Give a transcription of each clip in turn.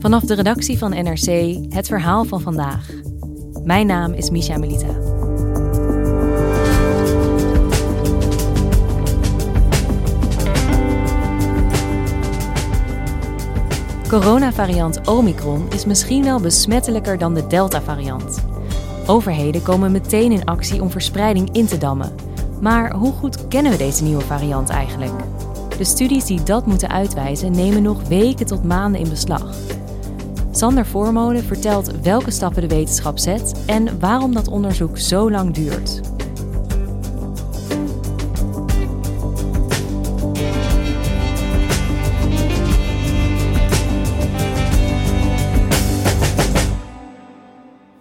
Vanaf de redactie van NRC het verhaal van vandaag. Mijn naam is Misha Melita. Coronavariant Omicron is misschien wel besmettelijker dan de Delta-variant. Overheden komen meteen in actie om verspreiding in te dammen. Maar hoe goed kennen we deze nieuwe variant eigenlijk? De studies die dat moeten uitwijzen nemen nog weken tot maanden in beslag. Sander Voormolen vertelt welke stappen de wetenschap zet en waarom dat onderzoek zo lang duurt.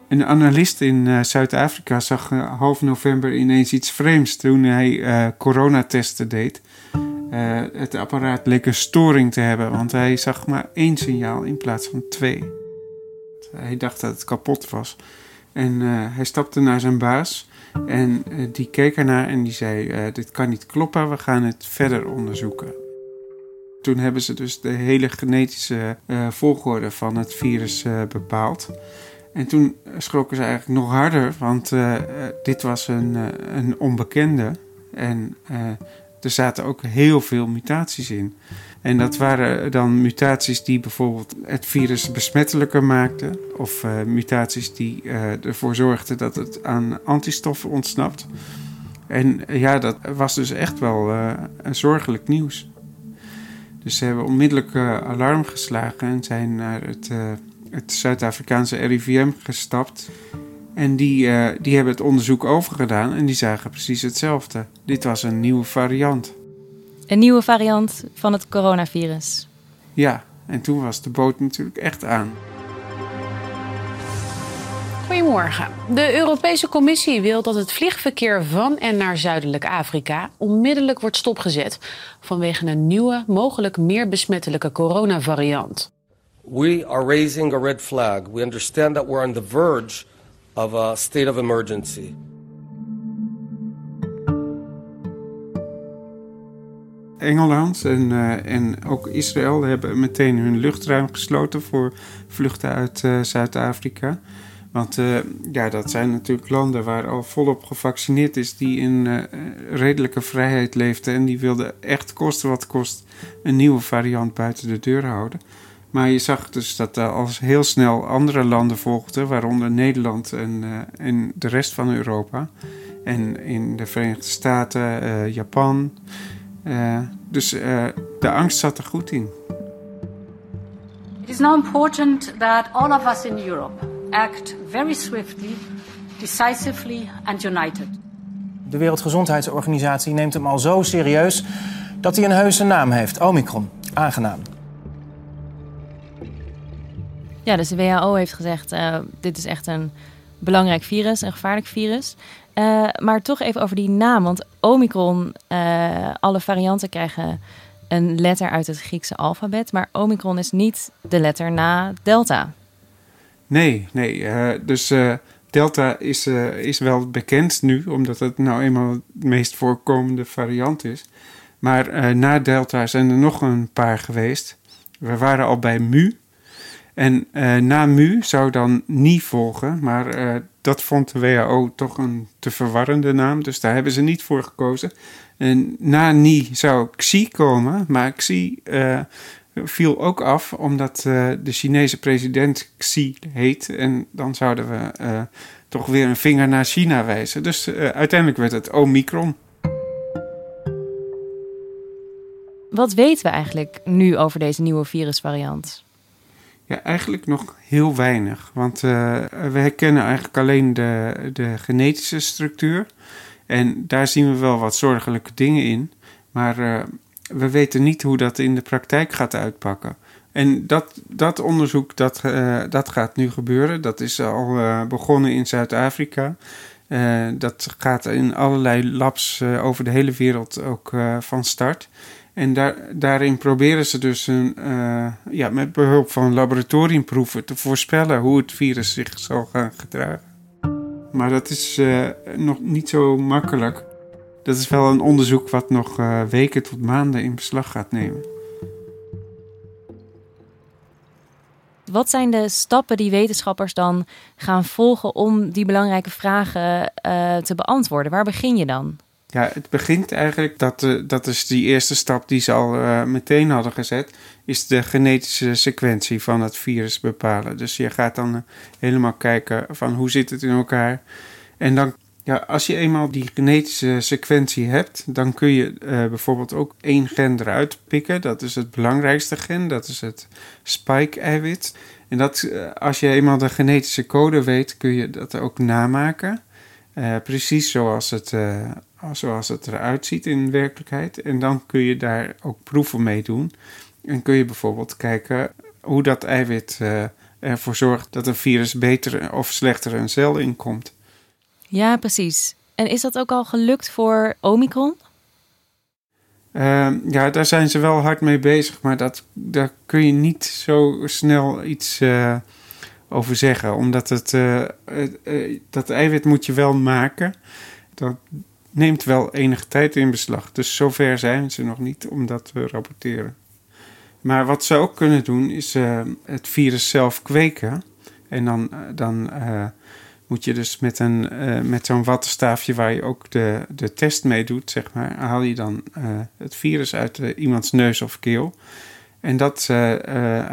Een analist in uh, Zuid-Afrika zag uh, half november ineens iets vreemds toen hij uh, coronatesten deed. Het apparaat leek een storing te hebben, want hij zag maar één signaal in plaats van twee. Hij dacht dat het kapot was. En hij stapte naar zijn baas en die keek ernaar en die zei: Dit kan niet kloppen, we gaan het verder onderzoeken. Toen hebben ze dus de hele genetische volgorde van het virus bepaald. En toen schrokken ze eigenlijk nog harder, want dit was een, een onbekende. En er zaten ook heel veel mutaties in. En dat waren dan mutaties die bijvoorbeeld het virus besmettelijker maakten, of mutaties die ervoor zorgden dat het aan antistoffen ontsnapt. En ja, dat was dus echt wel zorgelijk nieuws. Dus ze hebben onmiddellijk alarm geslagen en zijn naar het het Zuid-Afrikaanse RIVM gestapt. En die, uh, die hebben het onderzoek overgedaan en die zagen precies hetzelfde. Dit was een nieuwe variant. Een nieuwe variant van het coronavirus. Ja, en toen was de boot natuurlijk echt aan. Goedemorgen. De Europese Commissie wil dat het vliegverkeer van en naar Zuidelijk Afrika onmiddellijk wordt stopgezet vanwege een nieuwe, mogelijk meer besmettelijke coronavariant. we are raising a red flag. We understand that we're on the verge of a state of emergency. Engeland en, uh, en ook Israël hebben meteen hun luchtruim gesloten voor vluchten uit uh, Zuid-Afrika. Want uh, ja, dat zijn natuurlijk landen waar al volop gevaccineerd is, die in redelijke vrijheid leefden. En die wilden echt kosten wat kost een nieuwe variant buiten de deur houden. Maar je zag dus dat er als heel snel andere landen volgden, waaronder Nederland en, uh, en de rest van Europa. En in de Verenigde Staten, uh, Japan. Uh, dus de angst zat er goed in. It is now important that all of us in Europe act very swiftly, decisively and united. De Wereldgezondheidsorganisatie neemt hem al zo serieus dat hij een heuse naam heeft: Omicron. Aangenaam. Ja, dus de WHO heeft gezegd: uh, dit is echt een belangrijk virus, een gevaarlijk virus. Uh, maar toch even over die naam. Want Omicron, uh, alle varianten krijgen een letter uit het Griekse alfabet. Maar Omicron is niet de letter na Delta. Nee, nee. dus Delta is, is wel bekend nu, omdat het nou eenmaal het meest voorkomende variant is. Maar na Delta zijn er nog een paar geweest. We waren al bij Mu. En uh, na mu zou dan Ni volgen, maar uh, dat vond de WHO toch een te verwarrende naam, dus daar hebben ze niet voor gekozen. En na Ni zou Xi komen, maar Xi uh, viel ook af omdat de Chinese president Xi heet. En dan zouden we toch weer een vinger naar China wijzen. Dus uiteindelijk werd het Omicron. Wat weten we eigenlijk nu over deze nieuwe virusvariant? Ja, eigenlijk nog heel weinig. Want uh, we herkennen eigenlijk alleen de, de genetische structuur. En daar zien we wel wat zorgelijke dingen in. Maar uh, we weten niet hoe dat in de praktijk gaat uitpakken. En dat, dat onderzoek dat, uh, dat gaat nu gebeuren. Dat is al begonnen in Zuid-Afrika. Dat gaat in allerlei labs over de hele wereld ook van start. En daar, daarin proberen ze dus een, ja, met behulp van laboratoriumproeven te voorspellen hoe het virus zich zal gaan gedragen. Maar dat is nog niet zo makkelijk. Dat is wel een onderzoek wat nog weken tot maanden in beslag gaat nemen. Wat zijn de stappen die wetenschappers dan gaan volgen om die belangrijke vragen te beantwoorden? Waar begin je dan? Ja, het begint eigenlijk, dat, uh, dat is die eerste stap die ze al uh, meteen hadden gezet, is de genetische sequentie van het virus bepalen. Dus je gaat dan helemaal kijken van hoe zit het in elkaar. En dan, ja, als je eenmaal die genetische sequentie hebt, dan kun je bijvoorbeeld ook één gen eruit pikken. Dat is het belangrijkste gen, dat is het spike-eiwit. En dat, als je eenmaal de genetische code weet, kun je dat ook namaken. Precies zoals het, zoals het eruit ziet in werkelijkheid. En dan kun je daar ook proeven mee doen. En kun je bijvoorbeeld kijken hoe dat eiwit uh, ervoor zorgt dat een virus beter of slechter een cel inkomt. Ja, precies. En is dat ook al gelukt voor Omicron? Uh, ja, daar zijn ze wel hard mee bezig, maar dat, daar kun je niet zo snel iets uh, over zeggen. Omdat het, uh, dat eiwit moet je wel maken. Dat neemt wel enige tijd in beslag. Dus zover zijn ze nog niet om dat te rapporteren. Maar wat ze ook kunnen doen, is het virus zelf kweken. En dan, dan moet je dus met, een, met zo'n wattenstaafje waar je ook de, de test mee doet, zeg maar, haal je dan het virus uit iemands neus of keel. En dat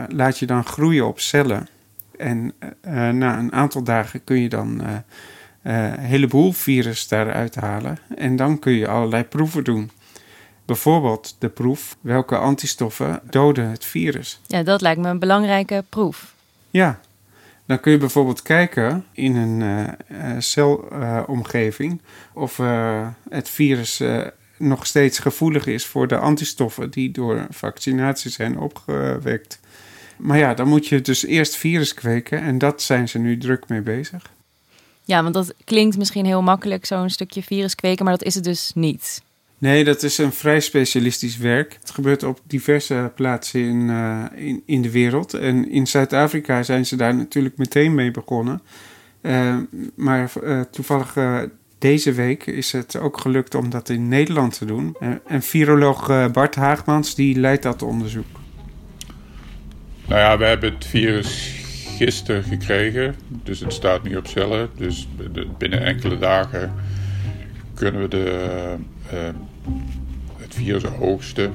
laat je dan groeien op cellen. En na een aantal dagen kun je dan een heleboel virus daaruit halen. En dan kun je allerlei proeven doen. Bijvoorbeeld de proef welke antistoffen doden het virus. Ja, dat lijkt me een belangrijke proef. Ja, dan kun je bijvoorbeeld kijken in een uh, celomgeving uh, of uh, het virus nog steeds gevoelig is voor de antistoffen die door vaccinatie zijn opgewekt. Maar ja, dan moet je dus eerst virus kweken en dat zijn ze nu druk mee bezig. Ja, want dat klinkt misschien heel makkelijk, zo'n stukje virus kweken, maar dat is het dus niet. Nee, dat is een vrij specialistisch werk. Het gebeurt op diverse plaatsen in, uh, in, in de wereld. En in Zuid-Afrika zijn ze daar natuurlijk meteen mee begonnen. Uh, maar uh, toevallig deze week is het ook gelukt om dat in Nederland te doen. en viroloog Bart Haagmans die leidt dat onderzoek. Nou ja, we hebben het virus gisteren gekregen. Dus het staat nu op cellen. Dus binnen enkele dagen kunnen we de uh, het virus oogsten.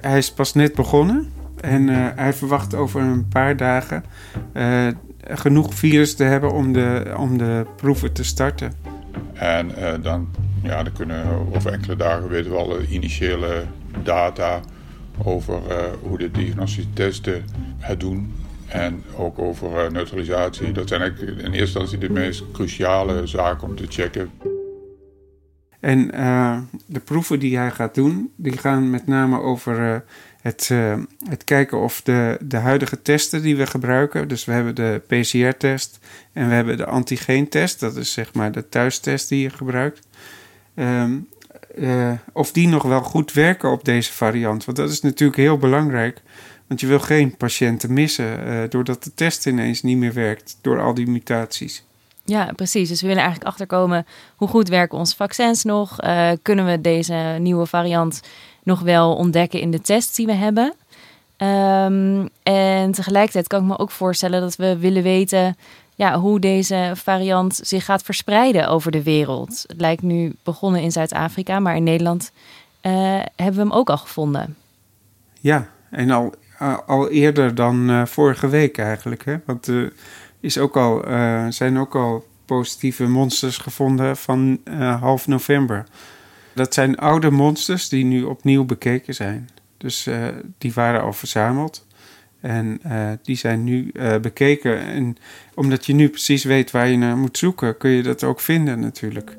Hij is pas net begonnen en uh, hij verwacht over een paar dagen uh, genoeg virus te hebben om de, om de proeven te starten. En dan, ja, dan kunnen over enkele dagen weten we alle initiële data over hoe de diagnostische testen het doen. En ook over neutralisatie. Dat zijn eigenlijk in eerste instantie de meest cruciale zaken om te checken. En uh, de proeven die hij gaat doen, die gaan met name over het, het kijken of de, de huidige testen die we gebruiken, dus we hebben de PCR-test en we hebben de antigeentest, dat is zeg maar de thuistest die je gebruikt, um, of die nog wel goed werken op deze variant. Want dat is natuurlijk heel belangrijk, want je wil geen patiënten missen doordat de test ineens niet meer werkt door al die mutaties. Ja, precies. Dus we willen eigenlijk achterkomen hoe goed werken onze vaccins nog? Uh, kunnen we deze nieuwe variant nog wel ontdekken in de tests die we hebben? Um, en tegelijkertijd kan ik me ook voorstellen dat we willen weten ja, hoe deze variant zich gaat verspreiden over de wereld. Het lijkt nu begonnen in Zuid-Afrika, maar in Nederland uh, hebben we hem ook al gevonden. Ja, en al, al eerder dan uh, vorige week eigenlijk. Hè? Want is ook al, eh, zijn ook al positieve monsters gevonden van eh, half november. Dat zijn oude monsters die nu opnieuw bekeken zijn. Dus eh, die waren al verzameld. En die zijn nu bekeken. En omdat je nu precies weet waar je naar moet zoeken, kun je dat ook vinden natuurlijk.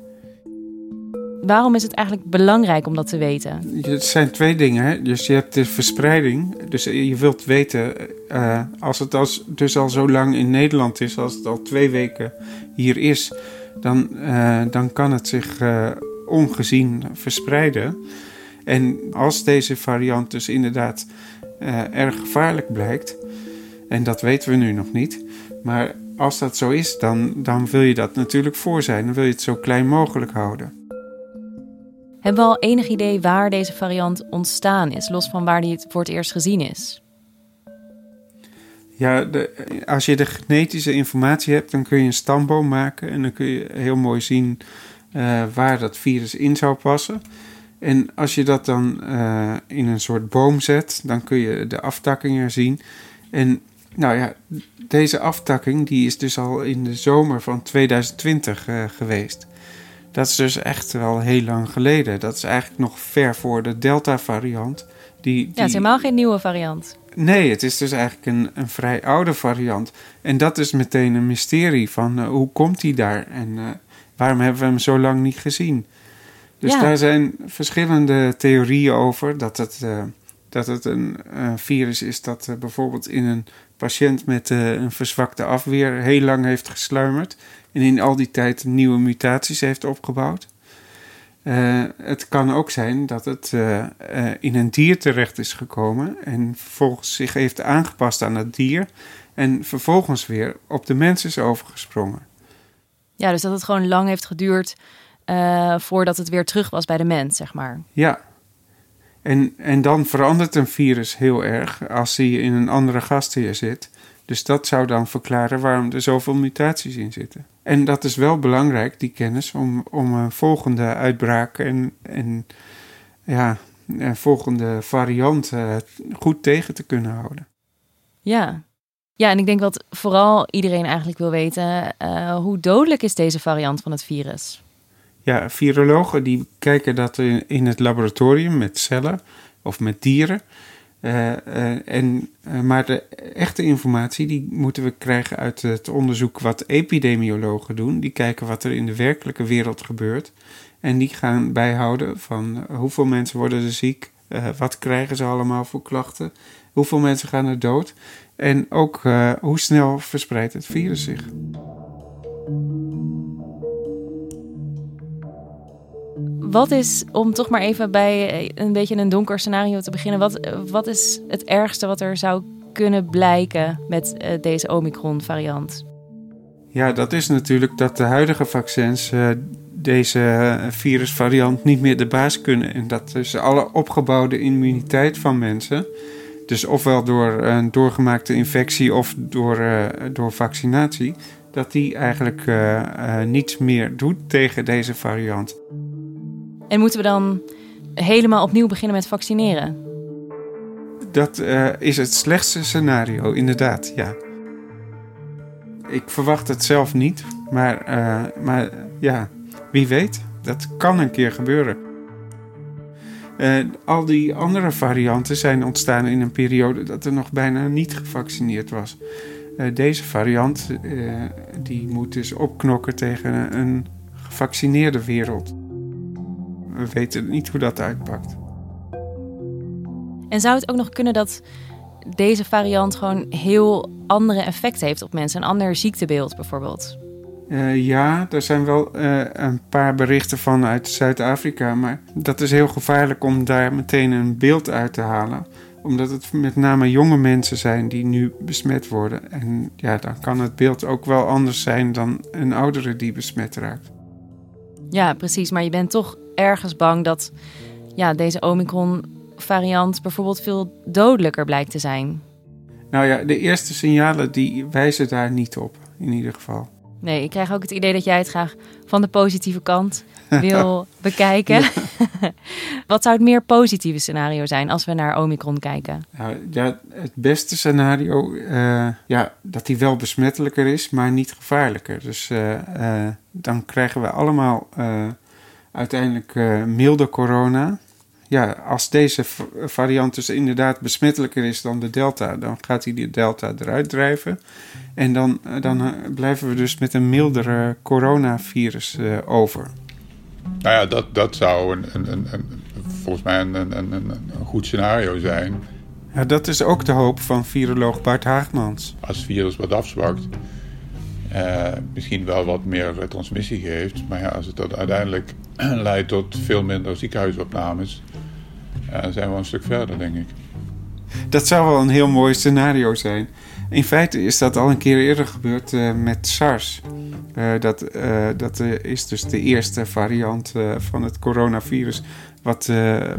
Waarom is het eigenlijk belangrijk om dat te weten? Het zijn twee dingen. Hè? Dus je hebt de verspreiding. Dus je wilt weten, uh, als het als, dus al zo lang in Nederland is, als het al twee weken hier is, dan, dan kan het zich ongezien verspreiden. En als deze variant dus inderdaad erg gevaarlijk blijkt, en dat weten we nu nog niet, maar als dat zo is, dan, dan wil je dat natuurlijk voor zijn. Dan wil je het zo klein mogelijk houden. Hebben we al enig idee waar deze variant ontstaan is, los van waar die het voor het eerst gezien is? Ja, de, als je de genetische informatie hebt, dan kun je een stamboom maken en dan kun je heel mooi zien uh, waar dat virus in zou passen. En als je dat dan uh, in een soort boom zet, dan kun je de aftakkingen zien. En nou ja, deze aftakking die is dus al in de zomer van 2020 uh, geweest. Dat is dus echt wel heel lang geleden. Dat is eigenlijk nog ver voor de Delta-variant. Die, die... Ja, het is helemaal geen nieuwe variant. Nee, het is dus eigenlijk een, een vrij oude variant. En dat is meteen een mysterie van uh, hoe komt hij daar en waarom hebben we hem zo lang niet gezien? Dus ja. daar zijn verschillende theorieën over dat het, uh, dat het een virus is dat bijvoorbeeld in een patiënt met een verzwakte afweer heel lang heeft gesluimerd en in al die tijd nieuwe mutaties heeft opgebouwd. Het kan ook zijn dat het in een dier terecht is gekomen en vervolgens zich heeft aangepast aan het dier en vervolgens weer op de mens is overgesprongen. Ja, dus dat het gewoon lang heeft geduurd voordat het weer terug was bij de mens, zeg maar. Ja, en, en dan verandert een virus heel erg als hij in een andere gastheer zit. Dus dat zou dan verklaren waarom er zoveel mutaties in zitten. En dat is wel belangrijk, die kennis, om, om een volgende uitbraak en, en ja, een volgende variant uh, goed tegen te kunnen houden. Ja. ja, en ik denk dat vooral iedereen eigenlijk wil weten, uh, hoe dodelijk is deze variant van het virus? Ja, virologen die kijken dat in, in het laboratorium met cellen of met dieren. Uh, uh, en, uh, maar de echte informatie die moeten we krijgen uit het onderzoek wat epidemiologen doen. Die kijken wat er in de werkelijke wereld gebeurt. En die gaan bijhouden van hoeveel mensen worden er ziek, wat krijgen ze allemaal voor klachten, hoeveel mensen gaan er dood en ook hoe snel verspreidt het virus zich. Wat is, om toch maar even bij een beetje een donker scenario te beginnen, wat, wat is het ergste wat er zou kunnen blijken met uh, deze Omicron-variant? Ja, dat is natuurlijk dat de huidige vaccins deze virusvariant niet meer de baas kunnen. En dat dus alle opgebouwde immuniteit van mensen, dus ofwel door een doorgemaakte infectie of door, door vaccinatie, dat die eigenlijk niets meer doet tegen deze variant. En moeten we dan helemaal opnieuw beginnen met vaccineren? Dat uh, is het slechtste scenario, inderdaad, ja. Ik verwacht het zelf niet, maar, uh, maar ja, wie weet, dat kan een keer gebeuren. Uh, al die andere varianten zijn ontstaan in een periode dat er nog bijna niet gevaccineerd was. deze variant die moet dus opknokken tegen een gevaccineerde wereld we weten niet hoe dat uitpakt. En zou het ook nog kunnen dat deze variant gewoon heel andere effecten heeft op mensen? Een ander ziektebeeld bijvoorbeeld? Uh, ja, er zijn wel uh, een paar berichten van uit Zuid-Afrika. Maar dat is heel gevaarlijk om daar meteen een beeld uit te halen. Omdat het met name jonge mensen zijn die nu besmet worden. En ja, dan kan het beeld ook wel anders zijn dan een oudere die besmet raakt. Ja, precies. Maar je bent toch ergens bang dat ja, deze Omicron-variant bijvoorbeeld veel dodelijker blijkt te zijn. Nou ja, de eerste signalen die wijzen daar niet op, in ieder geval. Nee, ik krijg ook het idee dat jij het graag van de positieve kant wil bekijken. Wat zou het meer positieve scenario zijn als we naar Omicron kijken? Ja, ja het beste scenario, uh, ja, dat hij wel besmettelijker is, maar niet gevaarlijker. Dus uh, uh, dan krijgen we allemaal uiteindelijk milde corona. Ja, als deze variant dus inderdaad besmettelijker is dan de Delta, dan gaat hij die Delta eruit drijven. En dan, dan blijven we dus met een mildere coronavirus over. Nou ja, dat, dat zou een, een, een, een volgens mij een, een, goed scenario zijn. Ja, dat is ook de hoop van viroloog Bart Haagmans. Als het virus wat afzwakt, eh, misschien wel wat meer transmissie geeft. Maar ja, als het dat uiteindelijk leidt tot veel minder ziekenhuisopnames, uh, zijn we een stuk verder, denk ik. Dat zou wel een heel mooi scenario zijn. In feite is dat al een keer eerder gebeurd uh, met SARS. Uh, dat uh, dat is dus de eerste variant van het coronavirus, wat,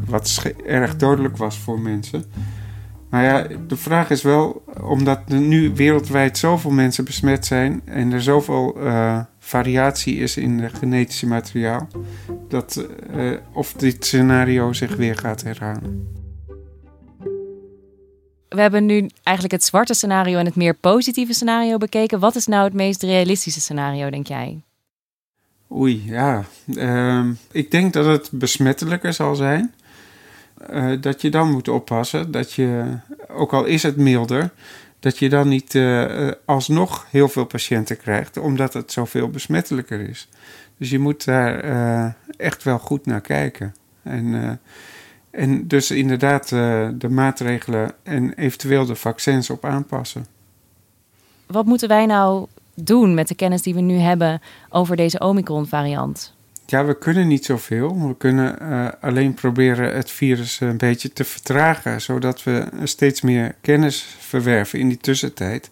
wat erg dodelijk was voor mensen. Maar ja, de vraag is wel, omdat er nu wereldwijd zoveel mensen besmet zijn en er zoveel variatie is in het genetische materiaal, dat, of dit scenario zich weer gaat herhalen we hebben nu eigenlijk het zwarte scenario en het meer positieve scenario bekeken. Wat is nou het meest realistische scenario, denk jij? Oei, ja. Uh, ik denk dat het besmettelijker zal zijn. Uh, dat je dan moet oppassen dat je, ook al is het milder, dat je dan niet uh, alsnog heel veel patiënten krijgt, omdat het zoveel besmettelijker is. Dus je moet daar uh, echt wel goed naar kijken. En en dus inderdaad de maatregelen en eventueel de vaccins op aanpassen. Wat moeten wij nou doen met de kennis die we nu hebben over deze Omicron-variant? Ja, we kunnen niet zoveel. We kunnen uh, alleen proberen het virus een beetje te vertragen, zodat we steeds meer kennis verwerven in die tussentijd.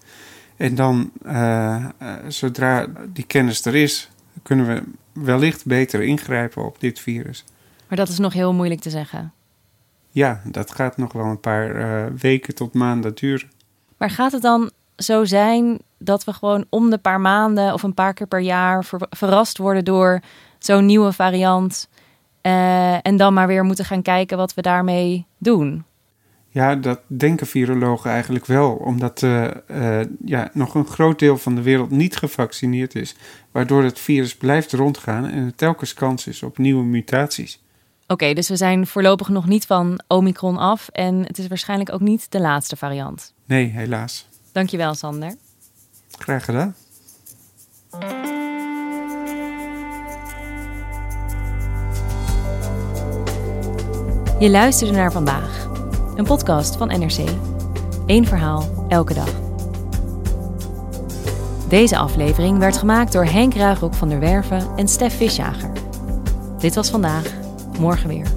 En dan, uh, zodra die kennis er is, kunnen we wellicht beter ingrijpen op dit virus. Maar dat is nog heel moeilijk te zeggen. Ja, dat gaat nog wel een paar weken tot maanden duren. Maar gaat het dan zo zijn dat we gewoon om de paar maanden of een paar keer per jaar ver verrast worden door zo'n nieuwe variant uh, en dan maar weer moeten gaan kijken wat we daarmee doen? Ja, dat denken virologen eigenlijk wel, omdat uh, uh, ja, nog een groot deel van de wereld niet gevaccineerd is, waardoor het virus blijft rondgaan en er telkens kans is op nieuwe mutaties. Oké, dus we zijn voorlopig nog niet van Omicron af en het is waarschijnlijk ook niet de laatste variant. Nee, helaas. Dankjewel, Sander. Graag gedaan. Je luisterde naar vandaag, een podcast van NRC. Eén verhaal, elke dag. Deze aflevering werd gemaakt door Henk Ruigrok van der Werven en Stef Visjager. Dit was vandaag morgen weer.